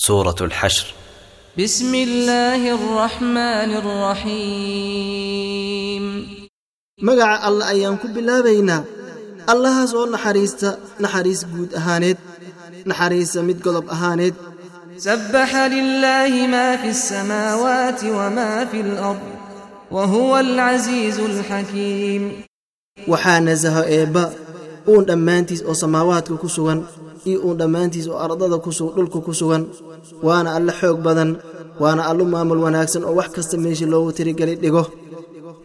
سورة الحشر بسم الله الرحمن الرحيم مقع الله أيام كبلا بينا الله سؤال نحريستا نحريس بود أهانيت نحريس مد قلب أهانيت سبح لله ما في السماوات وما في الأرض وهو العزيز الحكيم waxaa nasaho eebba uun dhammaantiis oo samaawaadka ku sugan iyo uun dhammaantiis oo ardada dhulka ku sugan waana alle xoog badan waana allu maamul wanaagsan oo wax kasta meeshii loogu tirigelay dhigo.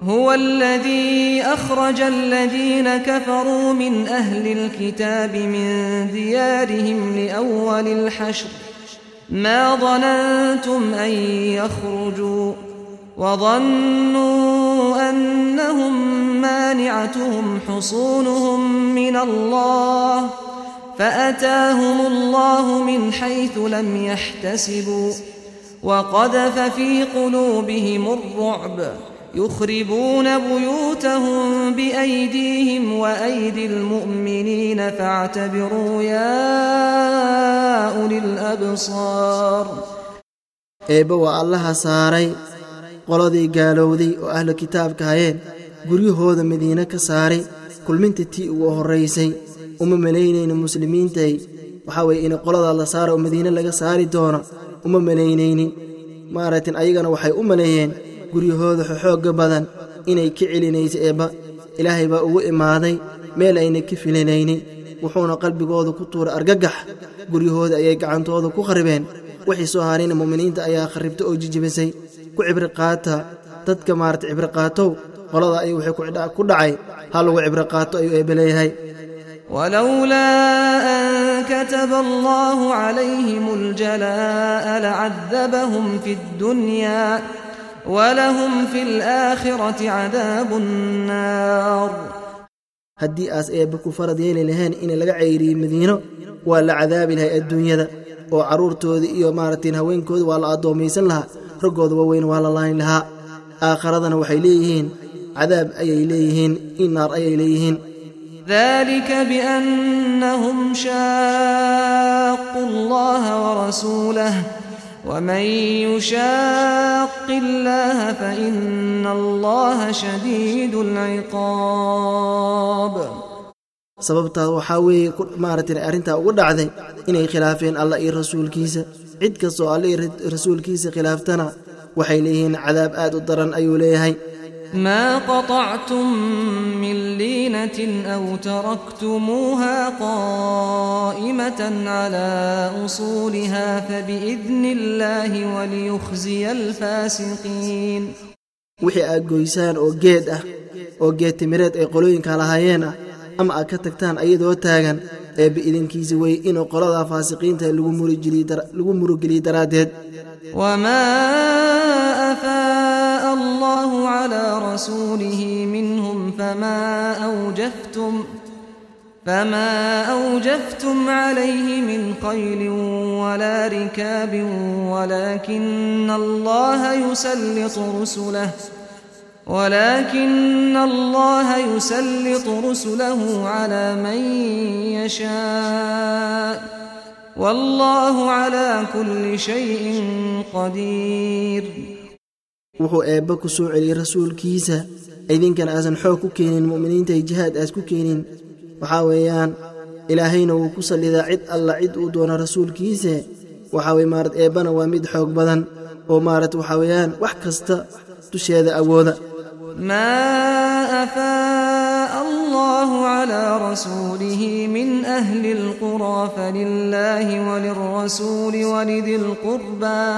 هو الذي أخرج الذين كفروا من ahli الكتاب من ديارهم لأول الحشر ما ظننتم an يخرجوا وظنوا أنهم مانعتهم حصونهم من الله ۖ فأتاهم الله من حيث لم يحتسبوا وقذف في قلوبهم الرعب يخربون بيوتهم بأيديهم وأيدي المؤمنين فاعتبروا يا أولي الأبصار. Eebbe waa allaha saaray qoladii gaalowday oo ahlu kitaabka hayeen guryahooda madiine ka saaray kulminta tii ugu horraysay uma malaynayna muslimiintay. Waxaa weeye in qoladaa la saara oo madiine laga saari doono uma malaynaynin maaragtin ayagana waxay u maleeyeen guryahooda xoxoogga badan inay ka celinayso eebba ilaahay baa ugu imaaday meel ayna ka filanaynin wuxuuna qalbigooda ku tuuray argagax guryahooda ayay gacantooda ku kharibeen wixii soo harayna mu'miniinta ayaa kharribta oo jijibisay. Ku cibri qaata dadka maarata cibri qaatow qolada ayuu waxay ku dhacay ha lagu cibri qaato ayuu eebba leeyahay ولولا أن كتب الله عليهم الجلاء لعذبهم في الدنيا ولهم في الآخرة عذاب النار haddii aas eebba ku farad yeeli lahayn in laga ceyriyey madiino waa la cadaabi lahay adduunyada oo carruurtooda iyo maaragtiin haweenkooda waa la addoomaysan lahaa raggooda waaweyn waa la layn lahaa aakharadana waxay leeyihiin cadaab ayay leeyihiin in naar ayay leeyihiin ذلك بأنهم شاقوا الله ورسوله ومن يشاق الله فإن الله شديد العقاب. sababtaa waxaa weeye maaragtay arrintaa uga dhacday inay khilaafeen alla iyo rasuulkiisa cid kastoo alla iyo rasuulkiisa khilaaftana waxay leeyihiin cadaab aad u daran ayuu leeyahay ما قطعتم من لينة أو تركتموها قائمة على أصولها فبإذن الله وليخزي الفاسقين. wixii aad goysaan oo geed ah oo geed timireed ay qolooyinka lahaayeen ah ama aad ka tagtaan ayadoo taagan ee biidinkiisa wey inuu qoladaa faasiqiinta lagu murugeliyi daraaddeed الله على رسوله منهم فما أوجفتم فما أوجفتم عليه من خيل ولا ركاب ولكن الله يسلط رسله ولكن الله يسلط رسله على من يشاء والله على كل شيء قدير wuxuu eebbe ku soo celiyey rasuulkiisa. Idinkan aasan xoog ku keenin mu'miniinta jihaad aas ku keenin. Waxaa weeyaan ilaahayna wuu ku sallidaa cid alla cid uu doono rasuulkiise waxaa weye maarat eebbana waa mid xoog badan. Oo maarat waxaa weeyaan wax kasta dusheeda awooda. Maa afaa allahu calaa rasuulihi min ahli lquraa falilaahi walilrasuuli walidi lqurbaa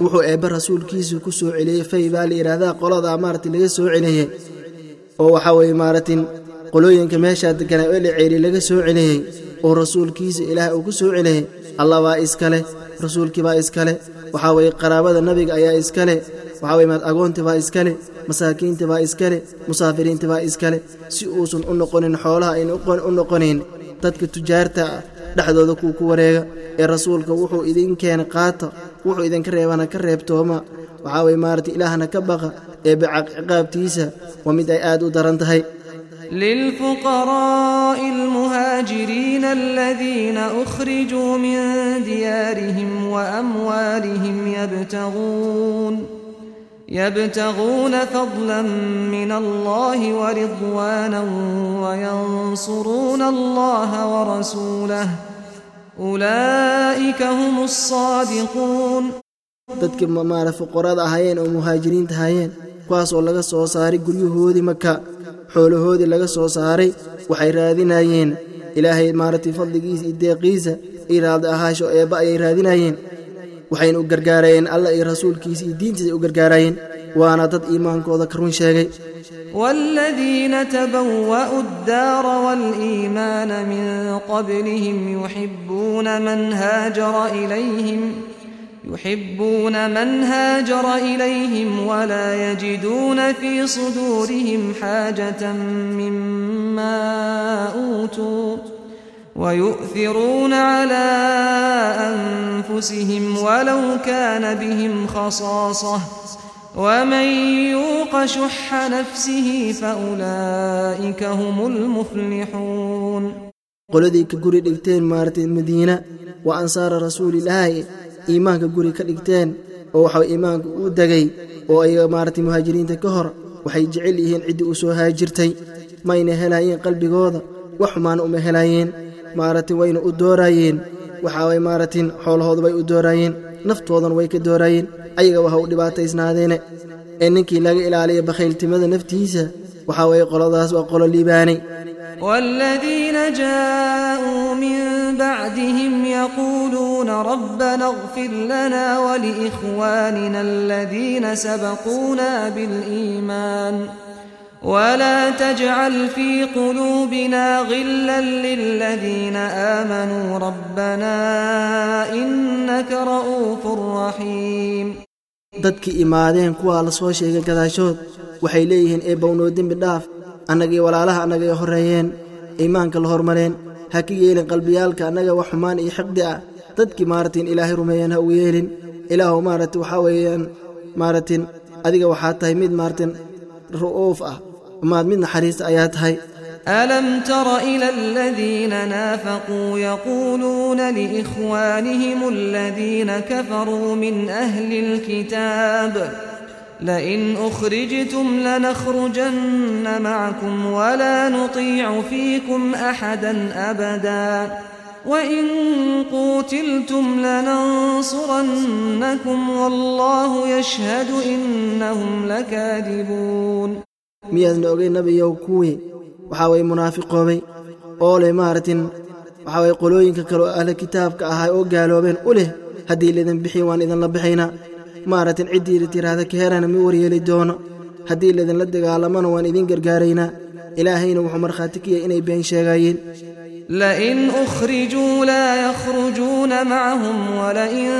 wuxuu eebbe rasuulkiisu ku soo celiyey fay baa la yidhaahdaa qoladaa maaragtay laga soo celiyey oo waxaa weeye maaragtin qolooyinka meeshaa deganaa ee la ceeriy laga soo celiyey oo rasuulkiisa ilaah uu ku soo celiyey allah baa iskale rasuulkii baa iskale waxaa weeye qaraabada nebiga ayaa iskale waxaa weye maad agoontii baa iskale masaakiintii baa iskale musaafiriintii baa iskale si uusan u noqonin xoolaha ayna u noqonayn dadka tujaarta dhexdooda kuu ku wareega ee rasuulka wuxuu idin keena qaata wuxuu idinka reebana ka reebtooma waxaa weye maarata ilaahna ka baqa eebbe ciqaabtiisa waa mid ay aad u daran tahay. للفقراء المهاجرين الذين أخرجوا من ديارهم وأموالهم يبتغون يبتغون فضلا من الله ورضوانا وينصرون الله ورسوله ulaaika hum alsaadiquun dadkii maara fuqarada ahaayeen oo muhaajiriinta ahaayeen kuwaas oo laga soo saaray guryahoodii maka xoolahoodii laga soo saaray waxay raadinayeen. Ilaahay maaragtay fadligiisa iyo deeqiisa iraada ahaasho eebba ayay raadinayeen waxayna u gargaarayeen allah iyo rasuulkiisa iyo ay u gargaarayeen waana dad iimaankooda ka run sheegay. wاladiina tabawa'u اddaara wاliimaana min qablihim yuxibuuna man haajara ilayhim يحبون من هاجر إليهم ولا يجدون في صدورهم حاجة مما أوتوا. ويؤثرون على أنفسهم ولو كان بهم خصاصة ومن يوق شح نفسه فأولئك هم المفلحون qoladii ka guri dhigteen maartay madiina waa ansaara rasuulilaahi iimaanka guri ka dhigteen oo waxa iimaanka u degay oo ay maaragtay muhaajiriinta ka hor waxay jecel yihiin ciddii u soo haajirtay mayna helaayeen qalbigooda wax xumaana uma helaayeen maaragtay wayna u dooraayeen waxaa way maaragtay xoolahooda bay u dooraayeen naftoodana way ka dooraayeen ayaga waha u dhibaataysnaadeene ee ninkii laga ilaaliya bakhayltimada naftiisa waxaa waye qoladaas waa qolo liibaanay والذين جاءوا من بعدهم يقولون ربنا اغفر لنا ولإخواننا الذين سبقونا بالإيمان ولا تجعل في قلوبنا غلا للذين آمنوا ربنا إنك رؤوف رحيم dadkii imaadeen kuwaa la soo sheegay gadaashood waxay leeyihiin eebbownoo dembi dhaaf annagii walaalaha annagay horreeyeen iimaanka la hormareen ha ka yeelin qalbiyaalka annaga wax xumaan iyo xiqdi ah dadkii maaratin ilaahay rumeeyeen ha u yeelin ilaahu maaragti waxaa weeyaan maaratin adiga waxaa tahay mid maaratin ru'uuf ah maad mid naxariis ayaa tahay ألم تر إلى الذين نافقوا يقولون لإخوانهم الذين كفروا من أهل الكتاب لئن أخرجتم لنخرجن معكم ولا نطيع فيكم أحدا أبداً وإن قوتلتم لننصرنكم والله يشهد إنهم لكاذبون miyaadna ogay nebiyow kuwii waxaa waye munaafiqoobay oo leh maaratin waxaa waye qolooyinka kale oo ahla kitaabka ahaa oo gaaloobeen u leh haddii laydin bixiy waan idinla bixaynaa maaratin ciddii tiraahda kaherana mi waryeeli doono haddii laydinla dagaalamana waan idin gargaaraynaa ilaahayna wuxuu markhaati ka yahay inay been sheegaayeen لئن أخرجوا لا يخرجون معهم ولئن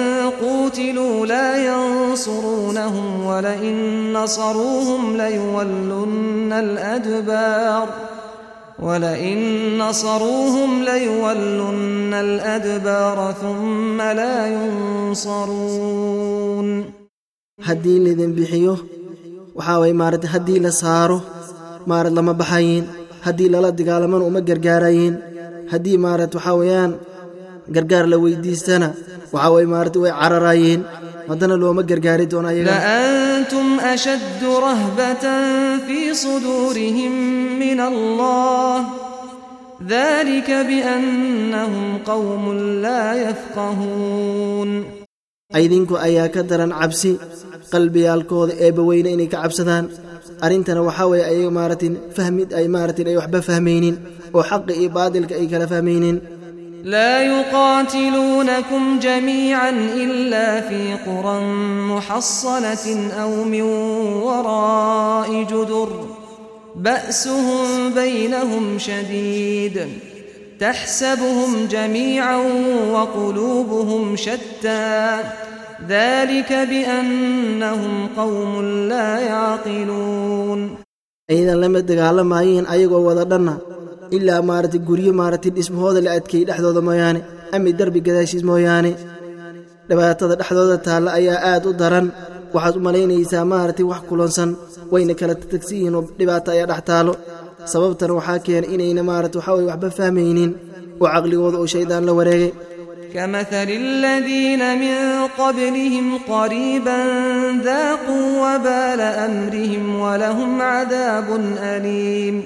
قوتلوا لا ينصرونهم ولئن نصروهم ليولن الأدبار ولئن نصروهم ليولن الأدبار ثم لا ينصرون هدي لذن بحيوه وحاوي مارد هدي لساره مارد لما بحيين هدي للا دقال من أم haddii maarat waxaa weyaan gargaar la weydiistana waxaa way maarata way cararaayeen. Haddana looma gargaari doono ayagantum ashaddu rahbatan fii suduurihim min allah. Dalika biannahum qawmun laa yafqahuun. Aydinku ayaa ka daran cabsi qalbiyaalkooda eebbaweyne inay ka cabsadaan arrintana waxaa weye ay maaratin fahmid ay maaratin ay waxba fahmaynin oo xaqi iyo baadilka ay kala fahmaynin. لا يقاتلونكم جميعا إلا في قرى محصنة أو من وراء جدر بأسهم بينهم شديد تحسبهم جميعا وقلوبهم شتى ذلك بأنهم قوم لا يعقلون ciidan lama dagaalamaayeen ayagoo wada dhanna ilaa maaragtay guryo maaragtay dhismahooda la adkeeyey dhexdooda mooyaane ami derbi gadaashiis mooyaane dhibaatada dhexdooda taalla ayaa aad u daran waxaad u malaynaysaa maaragtay wax kulansan wayna kala tagsan yihiin oo dhibaata ayaa dhex taalo sababtana waxaa keenay inayna maaragtay waxaa weye waxba fahmaynin oo caqligooda uu shaydaan la wareegay كمثل الذين من قبلهم قريبا ذاقوا وبال أمرهم ولهم عذاب أليم.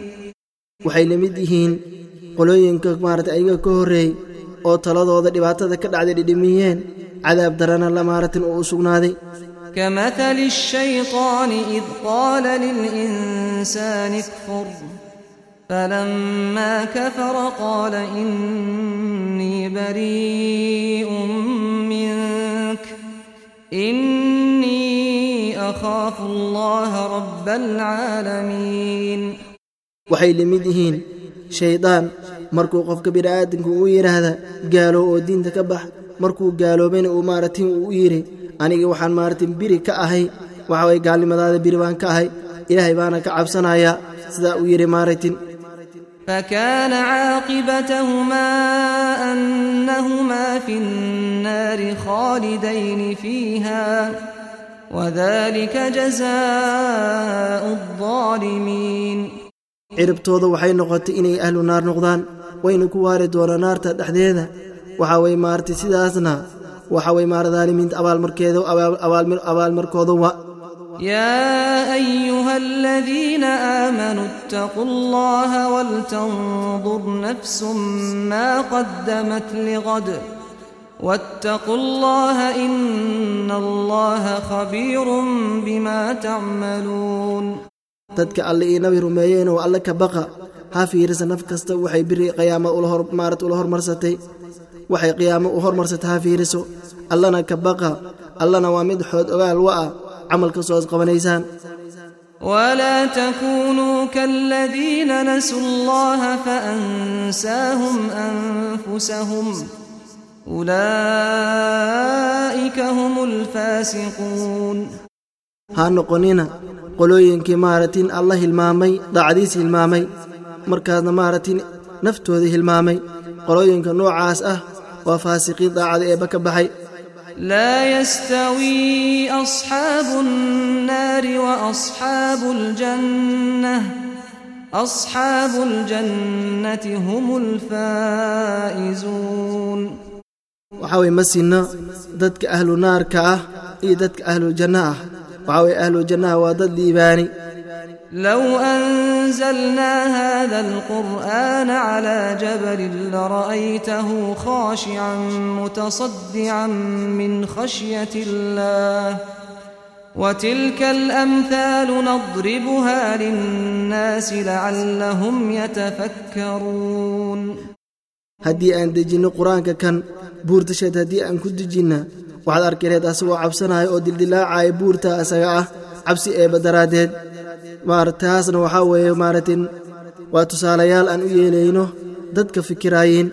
Waxay la mid yihiin qolooyinka maarata ayaga ka horreey oo taladooda dhibaatada ka dhacday dhidhimiyeen cadaab darana la maaratan oo u sugnaaday. كمثل الشيطان إذ قال للإنسان اكفر. فلما كفر قال إني بريء منك إني أخاف الله رب العالمين waxay la mid yihiin shaydaan markuu qofka bini'aadamku uu yidhaahda gaalo oo diinta ka bax markuu gaaloobayna uu maaragtin uu yidhi aniga waxaan maaragtin biri ka ahay waxa waye gaalnimadaada biri baan ka ahay ilaahay baana ka cabsanayaa sidaa uu yidhi maaragtin فكان عاقبتهما أنهما في النار خالدين فيها وذلك جزاء الظالمين ciribtooda waxay noqotay inay ahlu naar noqdaan wayna ku waari doonaa naarta dhexdeeda waxa weye maaragtay sidaasna waxa weye maara daalimiinta abaalmarkeeda abaalmarkooda wa يا أيها الذين آمنوا اتقوا الله ولتنظر نفس ما قدمت لغد واتقوا الله إن الله خبير بما تعملون dadka alle iyo nabi rumeeyeen oo alle ka baqa ha fiirisa naf kasta waxay biri qiyaama maarad ula hormarsatay waxay qiyaamo u hormarsatay ha fiiriso allana ka baqa allana waa mid xood ogaal wa ah camal ka soo isqabanaysaan ولا تكونوا كالذين نسوا الله فأنساهم أنفسهم أولئك هم الفاسقون ها نقنينا قلوين كمارتين الله المامي ضعديس المامي مركز مارتين نفتو هذه المامي قلوين كنوع عاس أه وفاسقين ضعد إيبك بحي لا يستوي أصحاب النار وأصحاب الجنة. أصحاب الجنة هم الفائزون. waxaway ma siino dadka ahlu naarka ah iyo dadka ahlu janna ah waxaway ahlu jannaha waa dad liibaani لو أنزلنا هذا القرآن على جبل لرأيته خاشعا متصدعا من خشية الله وتلك الأمثال نضربها للناس لعلهم يتفكرون. Haddii aan dejinno qur'aanka kan buurtasheed haddii aan ku dejinna waxaad arkireed asagoo cabsanaya oo dildilaacaya buurta isaga ah cabsi eebba maarataasna waxaa weeye maaratin waa tusaalayaal aan u yeelayno dadka fikiraayeen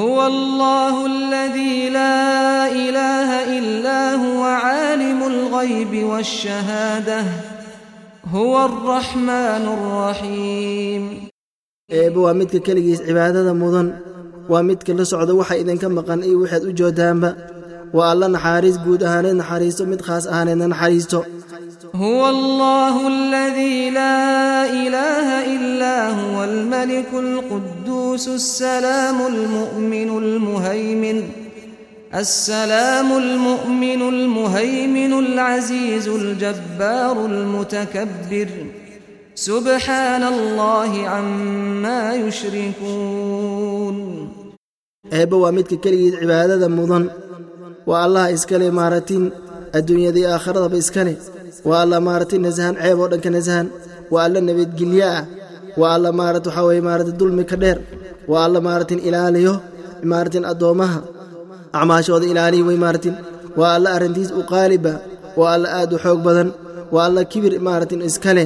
هو الله الذي لا إله إلا هو عالم الغيب والشهادة هو الرحمن الرحيم eeba waa midka keligiis cibaadada mudan waa midka la socda waxa idinka maqan iyo waxaad u joodaanba waa alla naxariis guud ahaaneed naxariisto mid khaas ahaaneedna naxariisto هو الله الذي لا إله إلا هو الملك القدوس السلام المؤمن المهيمن السلام المؤمن المهيمن العزيز الجبار المتكبر سبحان الله عما يشركون eebbe waa midka keligiid cibaadada mudan waa allah iskale maaratin adduunyadii aakhiradaba iskale waa alla maaratin nasahan ceeb oo dhanka nasahan waa alla nabadgelyo ah waa alla maarat waxaa weye maarata dulmi ka dheer. Waa alla maaratin ilaaliyo maaratin addoommaha. Acmaashooda ilaaliyo wey maaratin waa alla arrintiis u qaaliba. Waa alla aad u xoog badan. Waa alla kibir maaratin iskale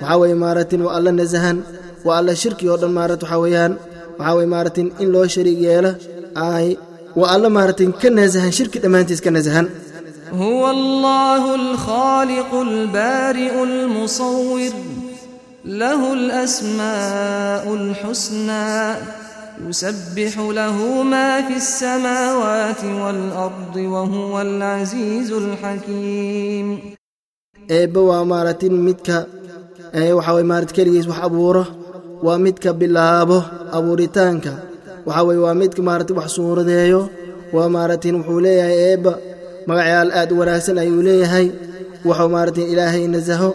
waxaa weye maaratin waa alla nasahan waa alla shirki oo dhan maarat waxaa weeyaan. Waxaa weye maaratin in loo shariig yeelo. Ay waa alla maaratin ka nasahan shirki dhammaantiis ka nasahan هو الله الخالق البارئ المصور له الأسماء الحسنى يسبح له ما في السماوات والأرض وهو العزيز الحكيم eebbe waa maaratin midka waxaa way maarat keligiis wax abuuro waa midka bilaabo abuuritaanka. Waxaa weye waa midka maarati wax suuradeeyo waa maaratin wuxuu leeyahay eebba magacyaal aad u wanaagsan ayuu leeyahay. Wuxuu maaratin ilaahay nasaho.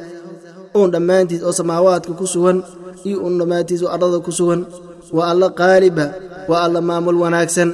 Uun dhammaantiis oo samaawaadka ku sugan iyo uun dhammaantiis oo ardada ku sugan. Waa alla qaaliba waa alla maamul wanaagsan